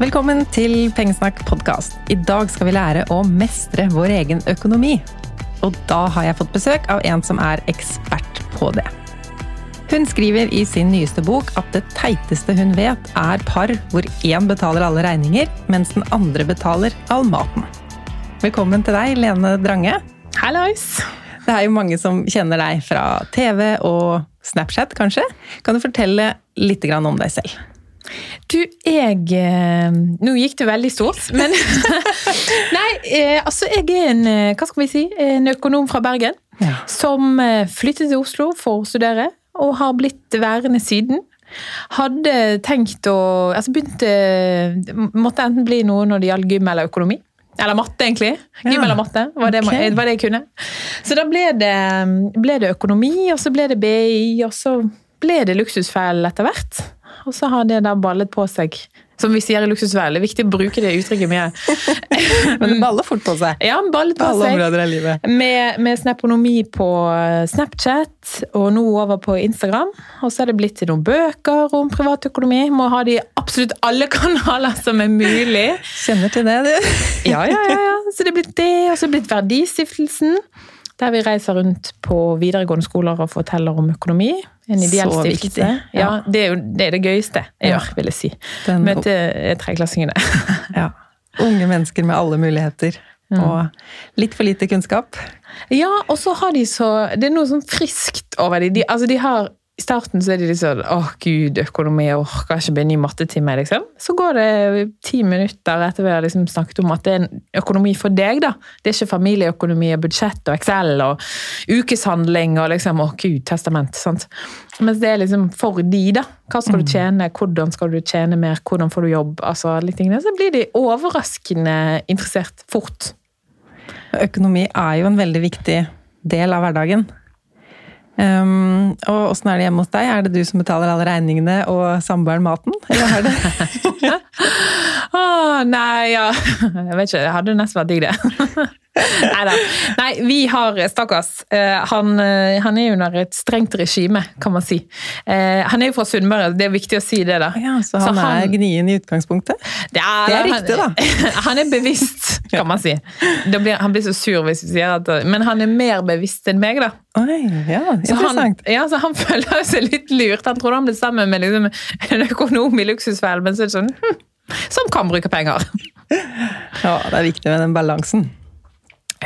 Velkommen til Pengesnakk podkast. I dag skal vi lære å mestre vår egen økonomi. Og da har jeg fått besøk av en som er ekspert på det. Hun skriver i sin nyeste bok at det teiteste hun vet, er par hvor én betaler alle regninger, mens den andre betaler all maten. Velkommen til deg, Lene Drange. Hallois! Det er jo mange som kjenner deg fra TV og Snapchat, kanskje. Kan du fortelle litt om deg selv? Du, jeg eh, Nå gikk det veldig stort, men Nei, eh, altså jeg er en eh, Hva skal vi si? En økonom fra Bergen. Ja. Som flyttet til Oslo for å studere, og har blitt værende siden. Hadde tenkt å Altså begynte Måtte enten bli noe når det gjaldt gym eller økonomi. Eller matte, egentlig. Gym ja. eller matte var det, okay. var det, jeg kunne. Så da ble det, ble det økonomi, og så ble det BI, og så ble det luksusfellen etter hvert. Og så har det da ballet på seg. Som vi sier i Luksusfellen. Det er viktig å bruke det uttrykket mye. Men det baller fort på seg. Ja, ballet på, på seg. i livet. Med, med snaponomi på Snapchat, og nå over på Instagram. Og så er det blitt til noen bøker om privatøkonomi. Må ha de absolutt alle kanaler som er mulig. Kjenner til det, du. ja, ja, ja, ja. Så det er blitt det, og så er det blitt Verdistiftelsen. Der vi reiser rundt på videregående skoler og forteller om økonomi. En ideell stiftelse. Ja. ja, det, er jo, det er det gøyeste jeg gjør, vil jeg si. Den... Møte treklassingene. ja. Unge mennesker med alle muligheter. Mm. Og litt for lite kunnskap. Ja, og så har de så Det er noe sånn friskt over dem. De, altså de har i starten så er de litt sånn åh gud, økonomi, jeg orker ikke bli ny mattetime, liksom. Så går det ti minutter etter vi har liksom snakket om at det er en økonomi for deg, da. Det er ikke familieøkonomi og budsjett og Excel og ukeshandling og liksom åh gud, testament. sant? Mens det er liksom for de, da. Hva skal du mm. tjene, hvordan skal du tjene mer, hvordan får du jobb? altså alle tingene. Så blir de overraskende interessert fort. Økonomi er jo en veldig viktig del av hverdagen. Um, og åssen er det hjemme hos deg? Er det du som betaler alle regningene og samboeren maten? Eller er det oh, Nei, ja Jeg vet ikke. Det hadde nesten vært digg, det. Neida. Nei vi har Stakkars. Eh, han, eh, han, er under et strengt regime, kan man si. Eh, han er jo fra Sunnmøre, det er viktig å si det, da. Ja, så han, så han er gnien i utgangspunktet? Det er, det er riktig, da. Han er bevisst, kan man si. Blir, han blir så sur hvis du sier at Men han er mer bevisst enn meg, da. Oi, ja. Så han, ja, så han føler seg litt lurt. Han trodde han ble sammen med liksom, en økonom i luksusfellen, men så er det sånn hm, Som kan bruke penger. Ja, det er viktig med den balansen.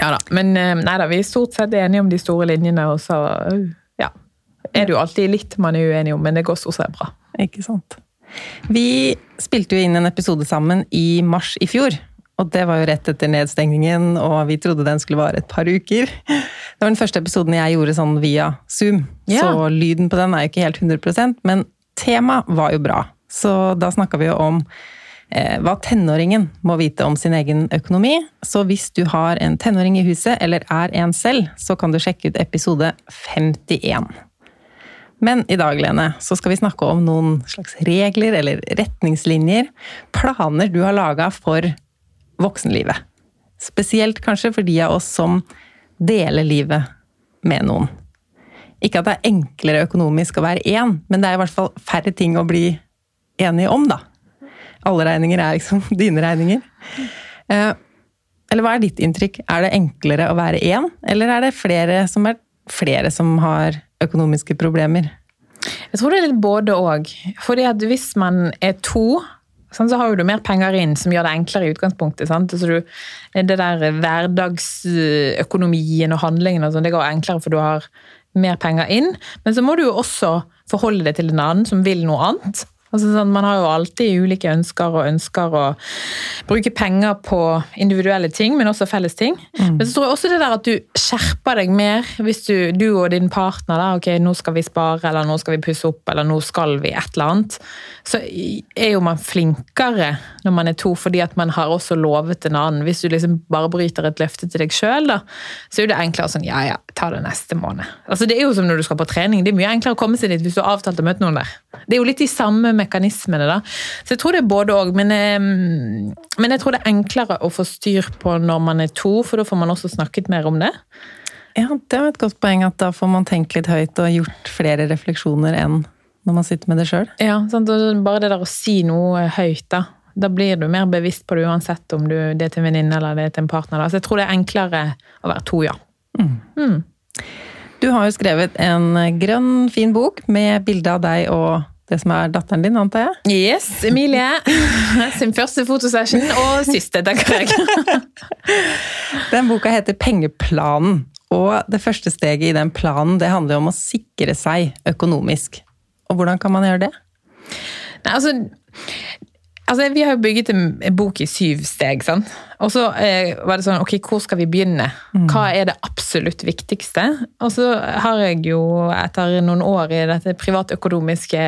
Ja da, men eh, nei da, vi er stort sett enige om de store linjene, og så ja, er det jo alltid litt man er uenig om, men det går stort sett bra. Ikke sant. Vi spilte jo inn en episode sammen i mars i fjor. Og det var jo rett etter nedstengningen, og vi trodde den skulle vare et par uker. Det var den første episoden jeg gjorde sånn via Zoom, ja. så lyden på den er jo ikke helt 100% men temaet var jo bra. Så da snakka vi jo om hva tenåringen må vite om sin egen økonomi. Så hvis du har en tenåring i huset, eller er en selv, så kan du sjekke ut episode 51. Men i dag, Lene, så skal vi snakke om noen slags regler eller retningslinjer, planer du har laga for voksenlivet. Spesielt kanskje for de av oss som deler livet med noen. Ikke at det er enklere økonomisk å være én, men det er i hvert fall færre ting å bli enige om, da alle regninger er liksom dine regninger. Eh, eller hva er ditt inntrykk? Er det enklere å være én, eller er det flere som, er, flere som har økonomiske problemer? Jeg tror det er litt både òg. Fordi hvis man er to, så har du mer penger inn, som gjør det enklere i utgangspunktet. Altså du, det der hverdagsøkonomien og handlingen og sånn, det går enklere, for du har mer penger inn. Men så må du jo også forholde deg til en annen som vil noe annet. Altså, sånn, man har jo alltid ulike ønsker og ønsker å bruke penger på individuelle ting, men også felles ting. Mm. Men så tror jeg også det der at du skjerper deg mer hvis du, du og din partner da, ok, nå skal vi spare, eller nå skal vi pusse opp, eller nå skal vi et eller annet. Så er jo man flinkere når man er to, fordi at man har også lovet en annen. Hvis du liksom bare bryter et løfte til deg sjøl, så er det enklere sånn ja ja, ta det neste måned. Altså Det er jo som når du skal på trening. Det er mye enklere å komme seg dit hvis du har avtalt å møte noen der. Det er jo litt de samme mekanismene, da. Så jeg tror det er både òg. Men, men, jeg tror det er enklere å få styr på når man er to, for da får man også snakket mer om det. Ja, det er et godt poeng at da får man tenkt litt høyt og gjort flere refleksjoner enn når man sitter med det sjøl. Ja, sant? bare det der å si noe høyt, da. Da blir du mer bevisst på det uansett om du, det er til en venninne eller det er til en partner. Da. Så jeg tror det er enklere å være to, ja. Mm. Du har jo skrevet en grønn, fin bok med bilde av deg og det som er datteren din, antar jeg? Yes, Emilie. Sin første fotosession, og siste, tenker jeg. Den boka heter Pengeplanen. Og det første steget i den planen det handler om å sikre seg økonomisk. Og hvordan kan man gjøre det? Nei, altså, altså Vi har jo bygget en bok i syv steg. sant? Og så eh, var det sånn Ok, hvor skal vi begynne? Hva er det absolutt viktigste? Og så har jeg jo etter noen år i dette privatøkonomiske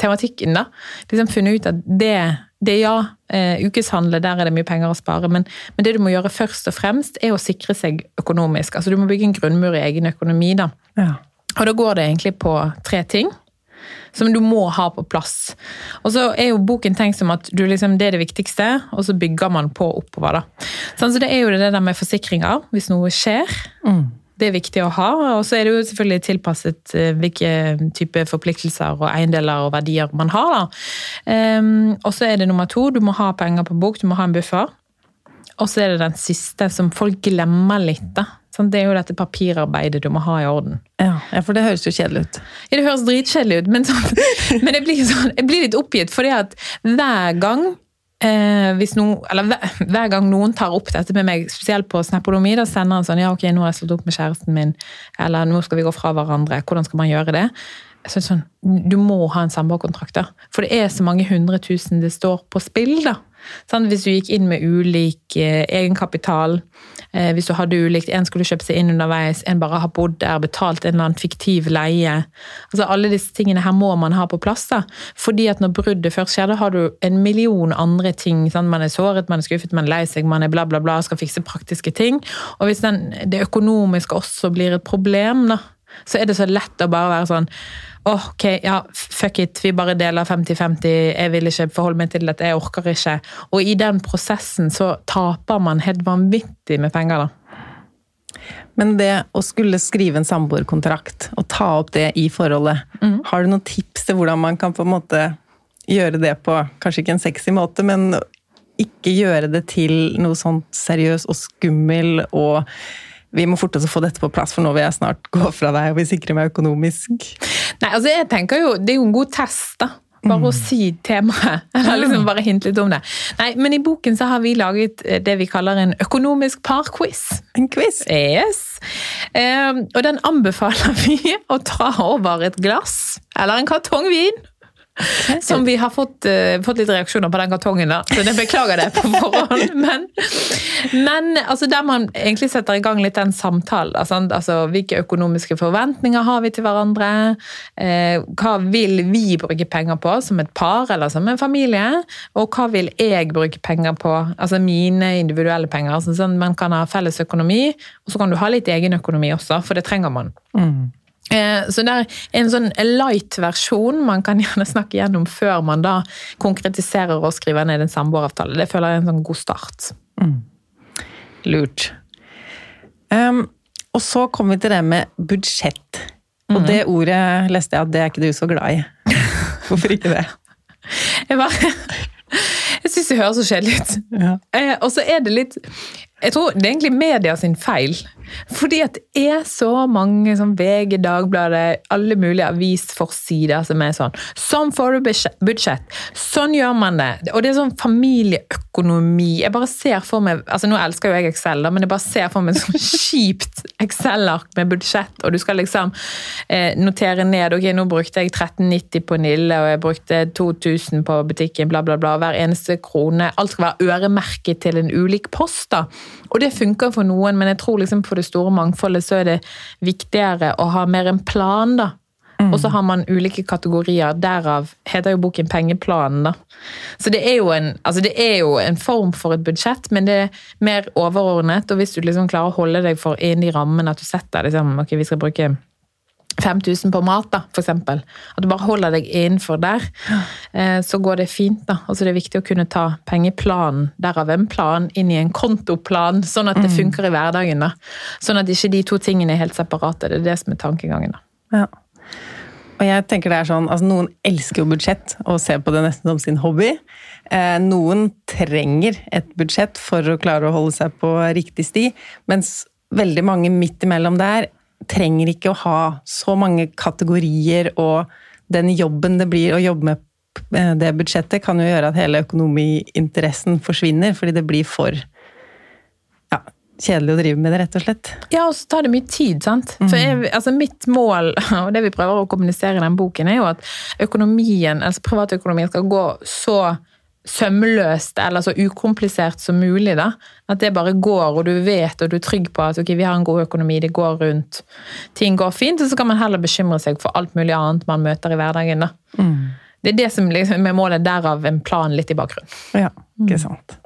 tematikken da, liksom funnet ut at det, det ja, eh, ukeshandle, der er det mye penger å spare, men, men, det du må gjøre først og fremst, er å sikre seg økonomisk. Altså Du må bygge en grunnmur i egen økonomi. da. Ja. Og da går det egentlig på tre ting som du må ha på plass. Og så er jo boken tenkt som at liksom, det er det viktigste, og så bygger man på oppover. da. Sånn, så det er jo det der med forsikringer, hvis noe skjer. Mm. Det er viktig å ha. Og så er det jo selvfølgelig tilpasset eh, hvilke type forpliktelser og eiendeler og verdier man har. Um, og så er det nummer to, du må ha penger på bok, du må ha en buffer. Og så er det den siste, som folk glemmer litt. da. Sånn, det er jo dette papirarbeidet du må ha i orden. Ja, for det høres jo kjedelig ut. Ja, det høres dritkjedelig ut, men, sånn, men jeg, blir sånn, jeg, blir litt oppgitt, fordi at hver gang eh, noen, eller hver, hver, gang noen tar opp dette med meg, spesielt på Snapodomi, da sender han sånn ja, ok, nå har jeg slått opp med kjæresten min, eller nå skal vi gå fra hverandre, hvordan skal man gjøre det? Så sånn, du må ha en samboerkontrakt, for det er så mange hundre tusen det står på spill. da. Sånn, hvis du gikk inn med ulik eh, egenkapital, eh, hvis du hadde ulikt En skulle kjøpe seg inn underveis, en bare har bodd der, betalt en eller annen fiktiv leie. Altså Alle disse tingene her må man ha på plass. da, fordi at når bruddet først skjer, da har du en million andre ting. Sånn, Man er såret, man er skuffet, man er lei seg, man er bla, bla, bla, skal fikse praktiske ting. Og hvis den, det økonomiske også blir et problem, da, så er det så lett å bare være sånn oh, ok, ja, fuck it, vi bare deler 50-50, jeg vil ikke forholde meg til dette, jeg orker ikke. Og i den prosessen så taper man helt vanvittig med penger, da. Men det å skulle skrive en samboerkontrakt og ta opp det i forholdet, mm. har du noen tips til hvordan man kan på en måte gjøre det på kanskje ikke en sexy måte, men ikke gjøre det til noe sånt seriøs og skummel og vi må forte oss å få dette på plass, for nå vil jeg snart gå fra deg og vil sikre meg økonomisk. Nei, altså jeg tenker jo, Det er jo en god test, da. Bare mm. å si temaet. Eller liksom bare hinte litt om det. Nei, Men i boken så har vi laget eh, det vi kaller en økonomisk parquiz. En quiz? Yes. Um, og den anbefaler vi å ta over et glass eller en kartong vin. Som vi har fått, uh, fått, litt reaksjoner på den kartongen, da. Så det beklager det på forhånd. Men, men altså, der man egentlig setter i gang litt den samtalen. Altså, altså, hvilke økonomiske forventninger har vi til hverandre? Eh, hva vil vi bruke penger på som et par eller som en familie? Og hva vil jeg bruke penger på? Altså mine individuelle penger. Altså, sånn, man kan ha felles økonomi, og så kan du ha litt egen økonomi også, for det trenger man. Mm. Eh, så det er en sånn light-versjon man kan gjerne snakke gjennom før man da konkretiserer og skriver ned en samboeravtale. Det føler jeg er en sånn god start. Mm. Lurt. Um, og så kommer vi til det med budsjett. Og mm. det ordet leste jeg at det er ikke du så glad i. Hvorfor ikke det? Jeg bare Jeg syns det høres så kjedelig ut. Ja. Eh, og så er det litt Jeg tror det er egentlig media sin feil. Fordi at det er så mange som VG, Dagbladet, alle mulige avisforsider som er sånn Sånn får du budsjett! Sånn gjør man det! Og det er sånn familieøkonomi. Jeg bare ser for meg altså Nå elsker jo jeg Excel, men jeg bare ser for meg sånn kjipt Excel-ark med budsjett, og du skal liksom eh, notere ned Ok, nå brukte jeg 1390 på Nille, og jeg brukte 2000 på butikken, bla, bla, bla. Hver eneste krone. Alt skal være øremerket til en ulik post, da. Og det funker for noen, men jeg tror liksom for det store mangfoldet så er det viktigere å ha mer en plan, da. Mm. Og så har man ulike kategorier. Derav heter jo boken Pengeplanen, da. Så det er, jo en, altså det er jo en form for et budsjett, men det er mer overordnet. Og hvis du liksom klarer å holde deg for inn i rammen, at du setter liksom, ok, vi skal bruke 5000 på mat, da, f.eks. At du bare holder deg innenfor der. Eh, så går det fint. da. Altså Det er viktig å kunne ta pengeplanen, derav en plan, inn i en kontoplan, sånn at det mm. funker i hverdagen. da. Sånn at ikke de to tingene er helt separate. Det er det som er tankegangen. da. Ja. Og jeg tenker det er sånn, altså Noen elsker jo budsjett og ser på det nesten som sin hobby. Eh, noen trenger et budsjett for å klare å holde seg på riktig sti, mens veldig mange midt imellom der trenger ikke å ha så mange kategorier, og den jobben det blir å jobbe med eh, det budsjettet, kan jo gjøre at hele økonomiinteressen forsvinner, fordi det blir for ja, kjedelig å drive med det, rett og slett. Ja, og så tar det mye tid, sant. For jeg, altså mitt mål, og det vi prøver å kommunisere i den boken, er jo at økonomien, altså privatøkonomien skal gå så sømløst eller så ukomplisert som mulig. da. At det bare går, og du vet og du er trygg på at ok, vi har en god økonomi, det går rundt, ting går fint. Og så kan man heller bekymre seg for alt mulig annet man møter i hverdagen. da. Mm. Det er det som liksom er målet, derav en plan litt i bakgrunnen. Ja, ikke sant.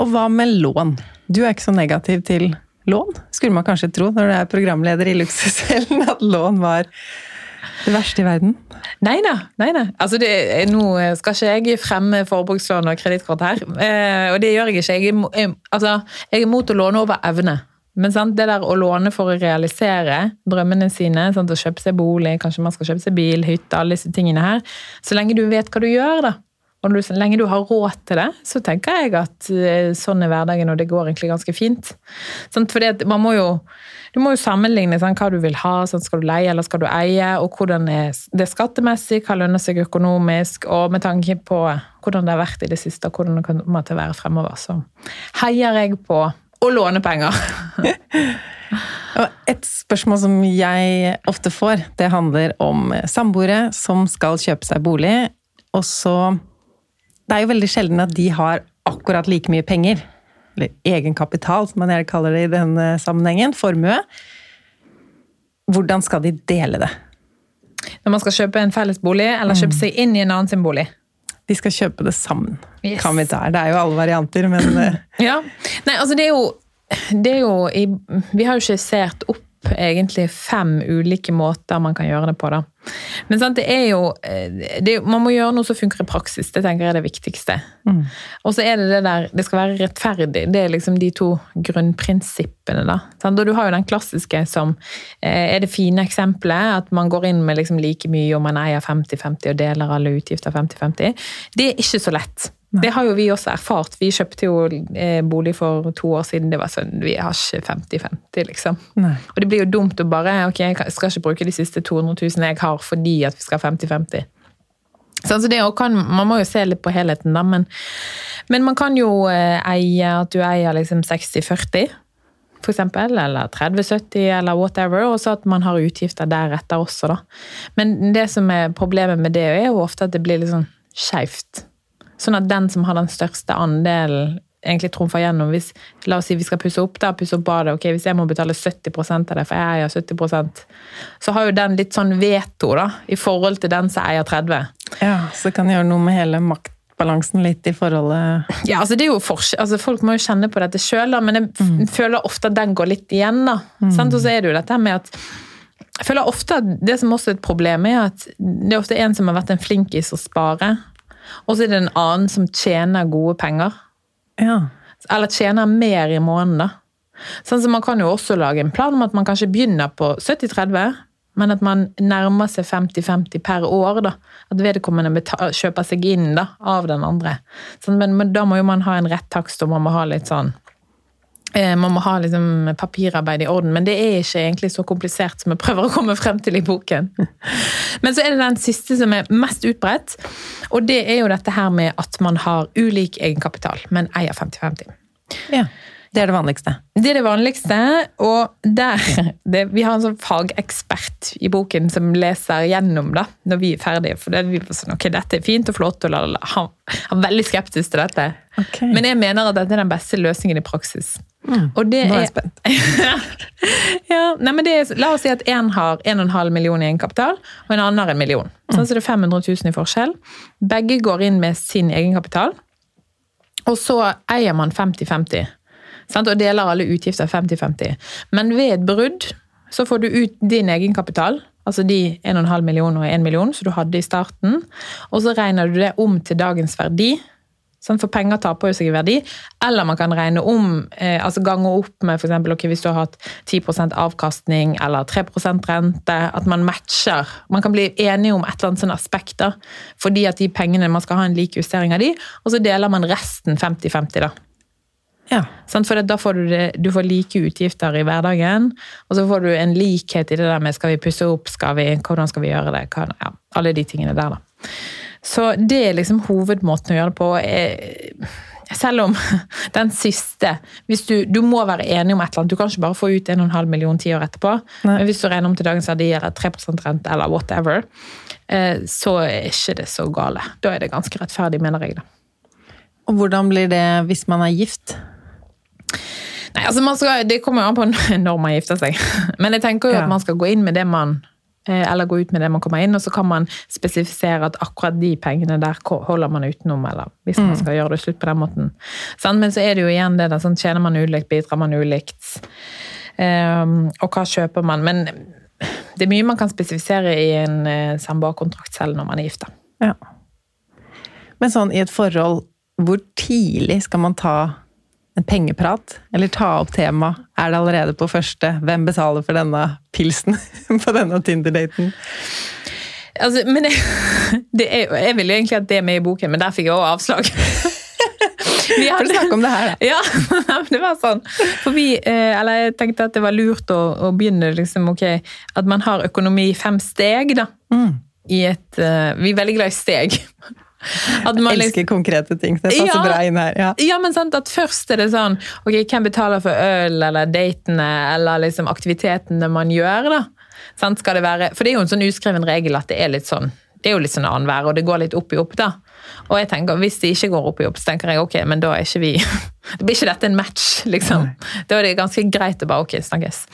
Og hva med lån? Du er ikke så negativ til lån, skulle man kanskje tro når du er programleder i Luksushellen at lån var det verste i verden? Nei da. nei da. Altså det, nå skal ikke jeg fremme forbrukslån og kredittkort her, eh, og det gjør jeg ikke. Jeg altså, jeg er mot å låne over evne. Men sant, det der å låne for å realisere drømmene sine, sant, å kjøpe seg bolig, kanskje man skal kjøpe seg bil, hytte, alle disse tingene her, så lenge du vet hva du gjør, da. Og så lenge du har råd til det, så tenker jeg at eh, sånn er hverdagen, og det går egentlig ganske fint. Sånn, fordi man må jo, du må jo sammenligne sånn, hva du vil ha, sånn, skal du leie eller skal du eie, og hvordan er det skattemessig, hva lønner seg økonomisk, og med tanke på hvordan det har vært i det siste, og hvordan det kommer til å være fremover. Så heier jeg på å låne penger. Et spørsmål som jeg ofte får, det handler om samboere som skal kjøpe seg bolig, og så Det er jo veldig sjelden at de har akkurat like mye penger. Eller egenkapital, som man gjerne kaller det i denne sammenhengen. Formue. Hvordan skal de dele det? Når man skal kjøpe en felles bolig, eller kjøpe seg inn i en annen sin bolig. De skal kjøpe det sammen. Yes. Kan vi ta her. Det er jo alle varianter, men eh, Ja. Nei, altså det er jo, det er jo i, Vi har jo skissert opp egentlig fem ulike måter man kan gjøre det på. da. Men sant, det er jo eh, det, Man må gjøre noe som funker i praksis. Det tenker jeg er det viktigste. Og så er det det der Det skal være rettferdig. Det er liksom de to grunnprinsippene. da. Sant? Og du har jo den klassiske som eh, er det fine eksempelet. At man går inn med liksom like mye og man eier 50-50 og deler alle utgifter 50-50. Det er ikke så lett. Det har jo vi også erfart. Vi kjøpte jo eh, bolig for to år siden. Det var sånn, Vi har ikke 50-50, liksom. Nei. Og det blir jo dumt å bare ok, jeg skal ikke bruke de siste 200 000 jeg har fordi at vi skal ha 50-50. Sånn, så det kan, Man må jo se litt på helheten, da. Men, men man kan jo eh, eie at du eier liksom 60-40, for eksempel. Eller 30-70, eller whatever. Og så at man har utgifter deretter også, da. Men det som er problemet med det, er jo ofte at det blir litt sånn skeivt. Sånn at den som har den største andelen, egentlig trumfer gjennom. Hvis, la oss si vi skal pusse opp da, pusse opp badet. ok, Hvis jeg må betale 70 av det, for jeg eier 70% så har jo den litt sånn veto da, i forhold til den som eier 30 ja, så kan gjøre noe med hele maktbalansen litt i forholdet Ja, altså det er jo forskjell, altså Folk må jo kjenne på dette sjøl, men jeg mm. føler ofte at den går litt igjen. da. Sant? Og så er det jo dette med at jeg føler ofte at Det som også er et problem, er at det er ofte en som har vært en flinkis å spare, og så er det en annen som tjener gode penger. Ja. Eller tjener mer i måneden, da. Sånn, så man kan jo også lage en plan om at man kanskje begynner på 70-30, men at man nærmer seg 50-50 per år. da. At vedkommende kjøper seg inn da, av den andre. Sånn, men, men da må jo man ha en rett takst, og man må ha litt sånn man må ha liksom papirarbeid i orden, men det er ikke egentlig så komplisert som vi prøver å komme frem til i boken. Men så er det den siste som er mest utbredt, og det er jo dette her med at man har ulik egenkapital, men eier 50-50. ja. Det er det vanligste. Det er det vanligste, og der det, Vi har en sånn fagekspert i boken som leser gjennom da, når vi er ferdige. For det, vi var sånn, ok, dette er fint og flott, og la, la, la. Han, han er veldig skeptisk til dette. Okay. Men jeg mener at dette er den beste løsningen i praksis. Og det Nå er jeg spent. ja, nei, men det er, La oss si at én har 1,5 million i egenkapital, og en annen har en million. Sånn, så det er 500 000 i forskjell. Begge går inn med sin egenkapital, og så eier man 50-50. Og deler alle utgifter 50-50. Men ved et brudd så får du ut din egenkapital, altså de 1,5 millioner og 1 million som du hadde i starten, og så regner du det om til dagens verdi? For penger taper jo seg i verdi. Eller man kan regne om, eh, altså gange opp med f.eks. Okay, hvis du har hatt 10% avkastning eller 3% rente. At man matcher. Man kan bli enige om et eller annet sånn aspekt. da, Fordi at de pengene, man skal ha en lik justering av de, og så deler man resten 50-50. da. Ja. Sant? For da får du, det, du får like utgifter i hverdagen, og så får du en likhet i det der med skal vi pusse opp, skal vi, hvordan skal vi gjøre det, Hva, ja, alle de tingene der. da. Så det er liksom hovedmåten å gjøre det på. Selv om den siste du, du, må være enig om et eller annet. Du kan ikke bare få ut 1,5 million ti år etterpå. Nei. Men hvis du regner om til dagens verdi eller 3 rente eller whatever, eh, så er ikke det så gale. Da er det ganske rettferdig, mener jeg. da. Og hvordan blir det hvis man er gift? Nei, altså skal, Det kommer jo an på når man gifter seg. Men jeg tenker jo ja. at man skal gå inn med det man Eh, eller gå ut med det man kommer inn, og så kan man spesifisere at akkurat de pengene der holder man utenom, eller hvis man mm. skal gjøre det slutt på den måten. Men så er det jo igjen det der, sånn, tjener man ulikt, bidrar man ulikt, um, og hva kjøper man? Men det er mye man kan spesifisere i en uh, samboerkontrakt selv når man er gift. Ja. Men sånn i et forhold, hvor tidlig skal man ta en pengeprat, eller ta opp tema? Er det allerede på første? Hvem betaler for denne pilsen på denne Tinder-daten? Altså, men jeg, er, jeg ville egentlig hatt det med i boken, men der fikk jeg også avslag. Vi hadde, snakket snakke om det her, da. Ja, det var sånn. For vi, eh, eller jeg tenkte at det var lurt å, å begynne liksom, okay, At man har økonomi i fem steg, da. Mm. I et, uh, vi er veldig glad i steg. Man Elsker liksom, konkrete ting. Det passer ja, bra inn her. Ja. ja, men sant, at først er det sånn ok, Hvem betaler for øl eller datene eller liksom aktivitetene man gjør? da? Sant, skal det være, For det er jo en sånn uskreven regel at det er litt sånn det er jo litt sånn annenhver, og det går litt opp i opp, da. Og jeg tenker, Hvis de ikke går opp i jobb, så tenker jeg ok, men da er ikke vi Det blir ikke dette en match, liksom. Da er det ganske greit å bare ok, snakkes.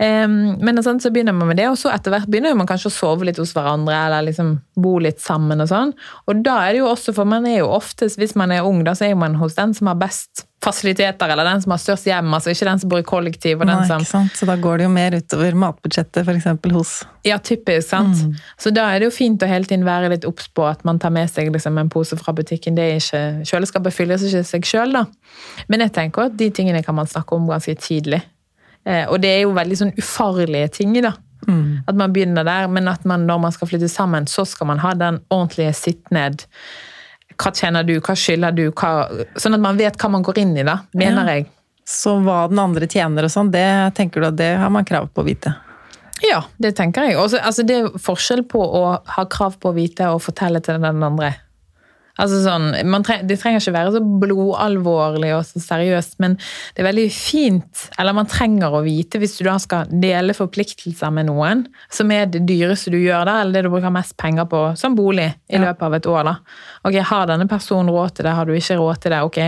Um, men sånn, så begynner man med det, og så etter hvert begynner man kanskje å sove litt hos hverandre, eller liksom bo litt sammen og sånn. Og da er det jo også, for man er jo oftest, hvis man er ung, da så er man hos den som har best fasiliteter, eller den som har størst hjem, altså ikke den som bor i kollektiv. og den Nei, som... ikke sant? Så da går det jo mer utover matbudsjettet, f.eks. hos Ja, typisk. sant? Mm. Så da er det jo fint å hele tiden være litt obs på at man tar med seg liksom, en pose fra butikken. det er ikke, Kjøleskapet fylles ikke seg sjøl, da. Men jeg tenker at de tingene kan man snakke om ganske tidlig. Eh, og det er jo veldig sånn ufarlige ting, da. Mm. At man begynner der, men at man når man skal flytte sammen, så skal man ha den ordentlige sitt-ned hva tjener du, hva skylder du? Hva, sånn at man vet hva man går inn i, da, mener ja. jeg. Så hva den andre tjener og sånn, det tenker du at det har man krav på å vite? Ja, det tenker jeg. Også, altså, det er forskjell på å ha krav på å vite og fortelle til den andre. Altså sånn, tre, det trenger ikke være så blodalvorlig og så seriøst, men det er veldig fint, eller man trenger å vite hvis du da skal dele forpliktelser med noen, som er det dyreste du gjør da, eller det du bruker mest penger på som bolig i løpet av et år. da. Ok, Har denne personen råd til det, har du ikke råd til det? ok,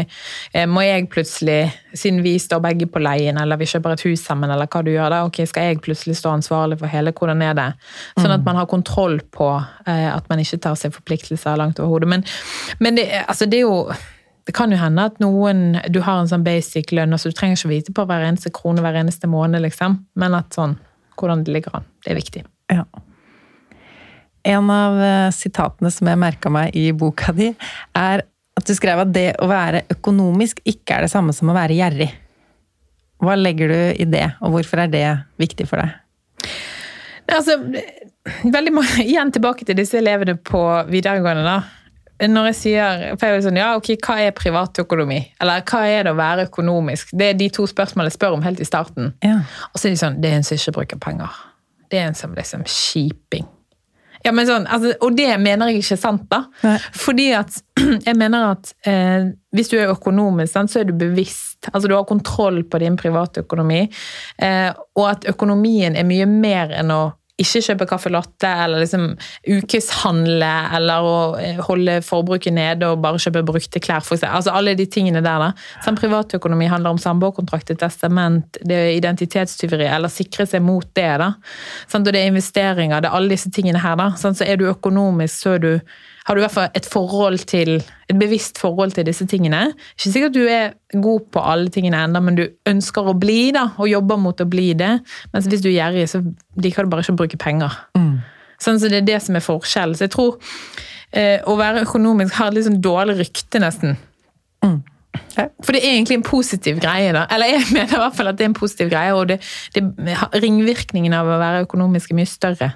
eh, Må jeg plutselig, siden vi står begge på leien, eller vi kjøper et hus sammen, eller hva du gjør da, ok, skal jeg plutselig stå ansvarlig for hele, hvordan er det? Sånn at mm. man har kontroll på eh, at man ikke tar seg forpliktelser langt over hodet. Men men det, altså det er jo det kan jo hende at noen Du har en sånn basic lønn, så du trenger ikke vite på hver eneste krone hver eneste måned, liksom. Men at sånn Hvordan det ligger an. Det er viktig. Ja. En av eh, sitatene som jeg merka meg i boka di, er at du skrev at det å være økonomisk ikke er det samme som å være gjerrig. Hva legger du i det, og hvorfor er det viktig for deg? Altså, veldig mange, Igjen tilbake til disse elevene på videregående. da når jeg sier jeg sånn, ja, ok, Hva er privatøkonomi? Eller hva er det å være økonomisk? Det er de to spørsmålene jeg spør om helt i starten. Ja. Og så er de sånn Det er en som ikke bruker penger. Det er en som liksom kjiping. Ja, men sånn, altså, og det mener jeg ikke er sant, da. Nei. Fordi at jeg mener at eh, hvis du er økonomisk, så er du bevisst. Altså du har kontroll på din privatøkonomi. Eh, og at økonomien er mye mer enn å ikke kjøpe caffè latte eller liksom ukeshandle eller å eh, holde forbruket nede og bare kjøpe brukte klær. For altså alle de tingene der. da. Sånn Privatøkonomi handler om samboerkontrakt, testament, det er identitetstyveri eller sikre seg mot det. da. Sånn, og det er investeringer, det er alle disse tingene her. da. Sånn, så er du økonomisk, så er du har du i hvert fall et forhold til, et bevisst forhold til disse tingene. Ikke sikkert du er god på alle tingene ennå, men du ønsker å bli da, og jobber mot å bli det. Mens hvis du er gjerrig, så liker du bare ikke å bruke penger. Mm. Sånn, så Det er det som er forskjellen. Så jeg tror eh, å være økonomisk har et litt sånn dårlig rykte, nesten. For det er egentlig en positiv greie, da. Eller jeg mener i hvert fall at det er en positiv greie, og det, det, ringvirkningen av å være økonomisk er mye større.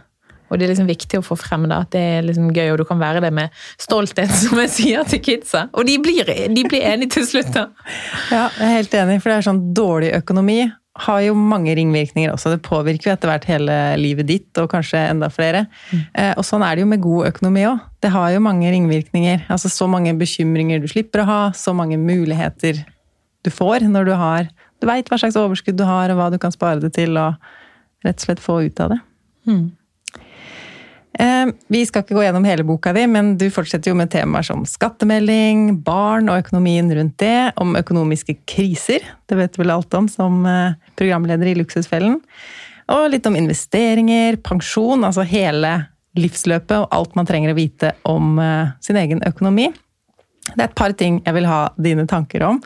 Og det er liksom viktig å få frem da, at det er liksom gøy, og du kan være det med stolthet, som jeg sier til kidsa. Og de blir, de blir enige til slutt, da. Ja, jeg er helt enig, for det er sånn dårlig økonomi har jo mange ringvirkninger også. Det påvirker jo etter hvert hele livet ditt, og kanskje enda flere. Mm. Eh, og sånn er det jo med god økonomi òg. Det har jo mange ringvirkninger. Altså så mange bekymringer du slipper å ha, så mange muligheter du får når du har Du veit hva slags overskudd du har, og hva du kan spare det til, og rett og slett få ut av det. Mm. Eh, vi skal ikke gå gjennom hele boka di, men du fortsetter jo med temaer som skattemelding, barn og økonomien rundt det, om økonomiske kriser, det vet du vel alt om som eh, programleder i Luksusfellen, og litt om investeringer, pensjon, altså hele livsløpet og alt man trenger å vite om eh, sin egen økonomi. Det er et par ting jeg vil ha dine tanker om.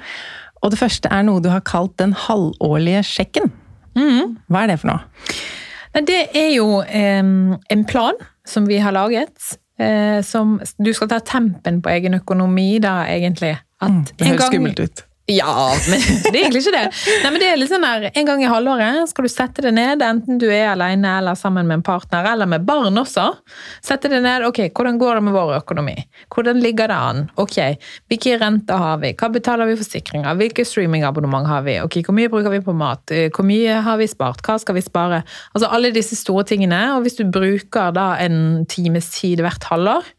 Og det første er noe du har kalt den halvårlige sjekken. Mm. Hva er det for noe? Det er jo en plan som vi har laget. Eh, som du skal ta tempen på egen økonomi, da, egentlig. At mm, det høres skummelt ut. Ja, men det er egentlig ikke det. Nei, men det er litt sånn der, En gang i halvåret skal du sette deg ned, enten du er alene eller sammen med en partner, eller med barn også. Sette deg ned. Ok, hvordan går det med vår økonomi? Hvordan ligger det an? Ok, Hvilke renter har vi? Hva betaler vi for sikringer? Hvilke streamingabonnement har vi? Ok, Hvor mye bruker vi på mat? Hvor mye har vi spart? Hva skal vi spare? Altså Alle disse store tingene. Og hvis du bruker da en times tid hvert halvår,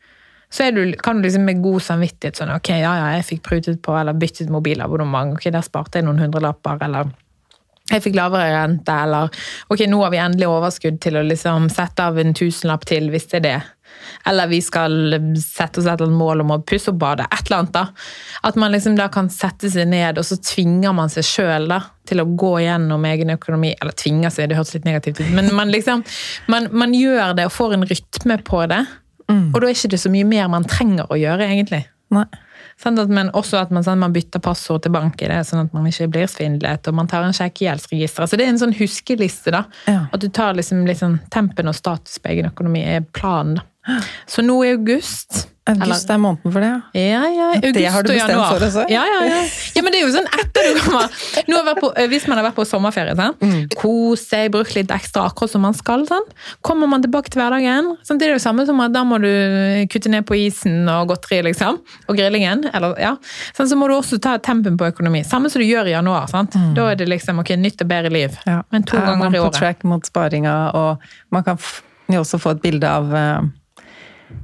så du, kan du liksom med god samvittighet sånn Ok, ja, ja, jeg fikk prutet på eller byttet mobilabonnement. Ok, der sparte jeg noen hundrelapper. Eller jeg fikk lavere rente. Eller ok, nå har vi endelig overskudd til å liksom sette av en tusenlapp til, hvis det er det. Eller vi skal sette oss et eller annet mål om å pusse opp badet. Et eller annet, da. At man liksom da kan sette seg ned, og så tvinger man seg sjøl til å gå gjennom egen økonomi. Eller tvinger seg, det hørtes litt negativt ut, men man liksom man, man gjør det og får en rytme på det. Mm. Og da er ikke det så mye mer man trenger å gjøre, egentlig. Nei. Sånn at, men også at man, sånn, man bytter passord til bank i det, sånn at man ikke blir svindlet. Og man tar en sjekk i gjeldsregisteret. Så det er en sånn huskeliste. da, ja. At du tar liksom, liksom tempen og status på egen økonomi er planen. da. Så nå i august August er måneden for det, ja. ja, August det har du bestemt for også? Ja, ja, ja. ja, men det er jo sånn etter du kommer på, eh, Hvis man har vært på sommerferie, sånn. mm. kos seg, brukt litt ekstra akkurat som man skal, sånn. kommer man tilbake til hverdagen. Sånn, det er jo samme som at da må du kutte ned på isen og godteri, liksom. Og grillingen. Eller, ja. Sånn, så må du også ta tempen på økonomi. Samme som du gjør i januar. sant? Mm. Da er det liksom ok, nytt og bedre liv. Men to ganger i året. Man på track mot sparinga, og man kan jo også få et bilde av uh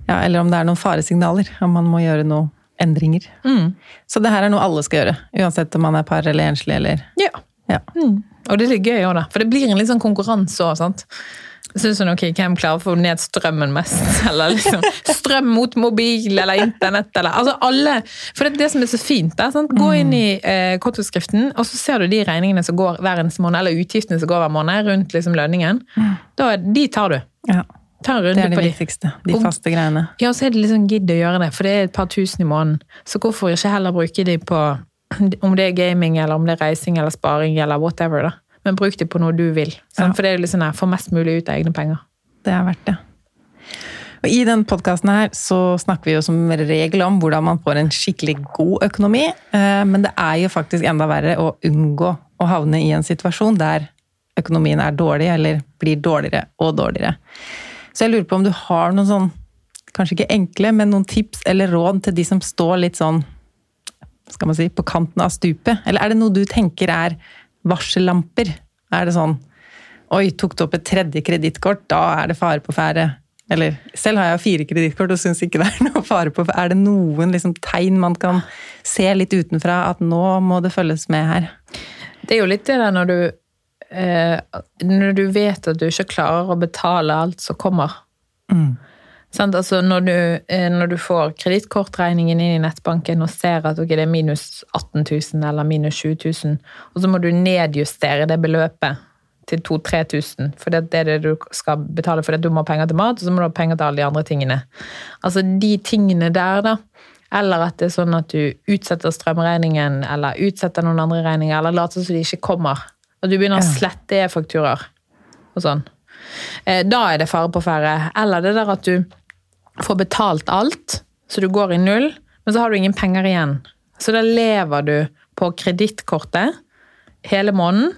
ja, eller om det er noen faresignaler, om man må gjøre noen endringer. Mm. Så det her er noe alle skal gjøre, uansett om man er par eller enslig eller Ja. ja. Mm. Og det er litt gøy òg, da. For det blir en litt sånn konkurranse òg, sant. Syns hun ok, hvem klarer å få ned strømmen mest? Eller liksom strøm mot mobil eller internett eller Altså alle For det er det som er så fint. Da, sant? Gå inn i eh, kontoskriften, og så ser du de regningene som går hver eneste måned, eller utgiftene som går hver måned rundt liksom lønningen. Mm. Da, de tar du. Ja. Ta en runde det er det viktigste. De og, faste greiene. Ja, så er det liksom gidd å gjøre det, for det er et par tusen i måneden. Så hvorfor ikke heller bruke de på om det er gaming, eller om det er reising eller sparing, eller whatever. da. Men bruk de på noe du vil. Ja. For det er liksom få mest mulig ut av egne penger. Det er verdt det. Og I denne podkasten her så snakker vi jo som regel om hvordan man får en skikkelig god økonomi, eh, men det er jo faktisk enda verre å unngå å havne i en situasjon der økonomien er dårlig, eller blir dårligere og dårligere. Så jeg lurer på om du har noen sånn, kanskje ikke enkle, men noen tips eller råd til de som står litt sånn skal man si, på kanten av stupet? Eller er det noe du tenker er varsellamper? Er det sånn Oi, tok du opp et tredje kredittkort? Da er det fare på ferde. Eller selv har jeg fire kredittkort og syns ikke det er noe fare på. Er det noen liksom, tegn man kan se litt utenfra at nå må det følges med her? Det er jo litt det der når du Når du vet at du ikke klarer å betale alt som kommer. Mm. Altså når, du, eh, når, du, får kredittkortregningen inn i nettbanken og ser at okay, det er minus 18 000 eller minus 20 000, og så må du nedjustere det beløpet til 2000-3000, for det er det du skal betale fordi du må ha penger til mat, og så må du ha penger til alle de andre tingene. Altså de tingene der, da. Eller at det er sånn at du utsetter strømregningen, eller utsetter noen andre regninger, eller later som de ikke kommer. Og du begynner å slette e-fakturaer og sånn. Eh, da er det fare på ferde. Eller det der at du får betalt alt, så du går i null, men så har du ingen penger igjen. Så da lever du på kredittkortet hele måneden.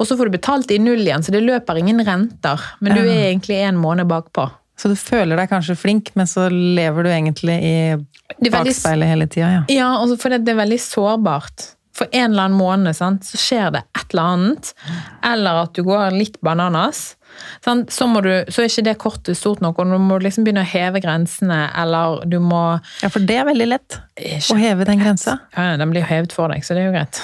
Og så får du betalt i null igjen, så det løper ingen renter. Men du er egentlig en måned bakpå. Så du føler deg kanskje flink, men så lever du egentlig i bakspeilet hele tida, ja. Ja, altså for det er veldig sårbart. For en eller annen måned sant, så skjer det et eller annet. Eller at du går litt bananas. Sant? Så, må du, så er ikke det kortet stort nok, og du må liksom begynne å heve grensene, eller du må Ja, for det er veldig lett å heve den grensa. Ja, ja, den blir hevet for deg, så det er jo greit.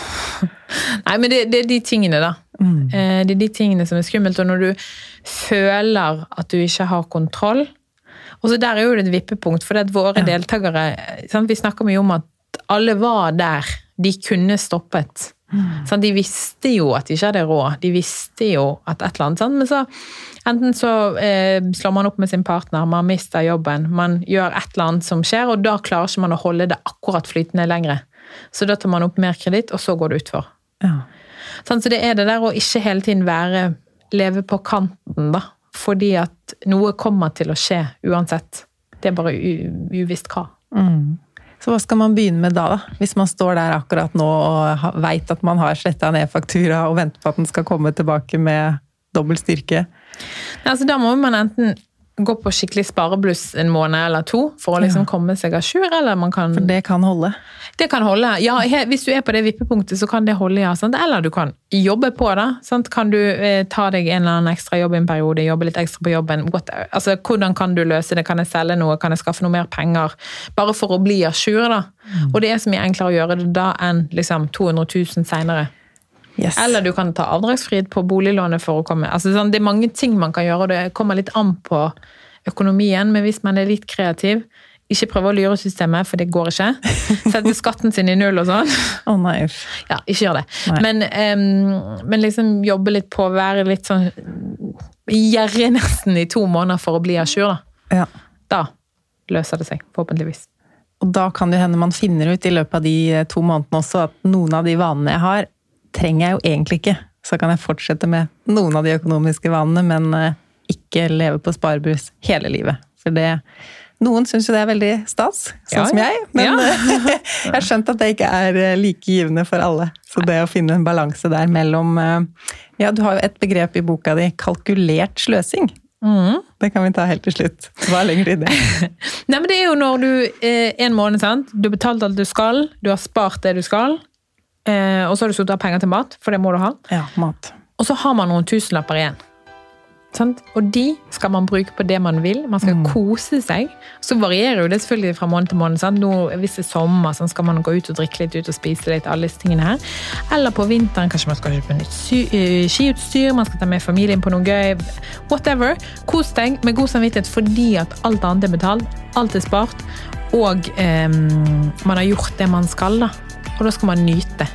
Nei, men det, det er de tingene, da. Mm. Det er de tingene som er skummelt. Og når du føler at du ikke har kontroll Og så der er jo det et vippepunkt, for det at våre deltakere sant? Vi snakker mye om at alle var der. De kunne stoppet. Sant? De visste jo at de ikke hadde råd. De visste jo at et eller annet. Sant? Men så enten så eh, slår man opp med sin partner, man mister jobben, man gjør et eller annet som skjer, og da klarer ikke man å holde det akkurat flytende lenger. Så da tar man opp mer kreditt, og så går det utfor. Ja. Sånn, så det er det der å ikke hele tiden være leve på kanten, da. Fordi at noe kommer til å skje uansett. Det er bare uvisst hva. Så hva skal man begynne med da, da? Hvis man står der akkurat nå og veit at man har sletta ned faktura og venter på at den skal komme tilbake med dobbel styrke? Altså, da må man enten gå på skikkelig sparebluss en måned eller to for å liksom komme seg à jour, kan For det kan holde. Det kan holde. Ja, hvis du er på det vippepunktet, så kan det holde, ja. Sant? Eller du kan jobbe på det. Sant? Kan du eh, ta deg en eller annen ekstra jobb i en periode, jobbe litt ekstra på jobben? What, altså, hvordan kan du løse det? Kan jeg selge noe? Kan jeg skaffe noe mer penger? Bare for å bli à jour, da. Og det er så mye enklere å gjøre det da enn liksom 200 000 seinere. Yes. Eller du kan ta avdragsfrihet på boliglånet for å komme altså, sånn, Det er mange ting man kan gjøre, og det kommer litt an på økonomien. Men hvis man er litt kreativ, ikke prøve å lure systemet, for det går ikke. Sette skatten sin i null og sånn. Å nei. Ja, ikke gjør det. Men, um, men liksom jobbe litt på å være litt sånn gjerrig nesten i to måneder for å bli à jour, da. Ja. Da løser det seg, forhåpentligvis. Og da kan det hende man finner ut i løpet av de eh, to månedene også at noen av de vanene jeg har, trenger jeg jo egentlig ikke. Så kan jeg fortsette med noen av de økonomiske vanene, men eh, ikke leve på sparebrus hele livet. For det Noen syns jo det er veldig stas, sånn Ja, som jeg. Men jeg har skjønt at det ikke er eh, like givende for alle. Så det å finne en balanse der mellom eh, Ja, du har jo et begrep i boka di, kalkulert sløsing. Mm. Det kan vi ta helt til slutt. Hva legger du i det? Nei, men det er jo når du en måned, sant? Du har betalt alt du skal, du har spart det du skal, og så har du satt av penger til mat, for det må du ha. Ja, mat. Og så har man noen tusenlapper igjen. Sant? Og de skal man bruke på det man vil. Man skal kose seg. Så varierer jo det selvfølgelig fra måned til måned. Nå, hvis det er sommer, så skal man gå ut og drikke litt, ut og spise litt, alle disse tingene her. Eller på vinteren kanskje man skal kjøpe nytt eh, skiutstyr, man skal ta med familien på noe gøy. Whatever. Kos deg med god samvittighet fordi at alt annet er betalt, alt er spart, og eh, man har gjort det man skal, da. Og da skal man nyte.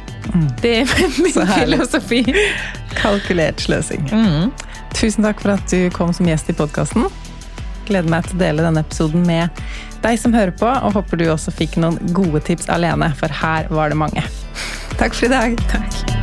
Det er min Så filosofi. Kalkulert sløsing. Mm. Tusen takk for at du kom som gjest i podkasten. Gleder meg til å dele denne episoden med deg som hører på, og håper du også fikk noen gode tips alene, for her var det mange. Takk for i dag. Takk.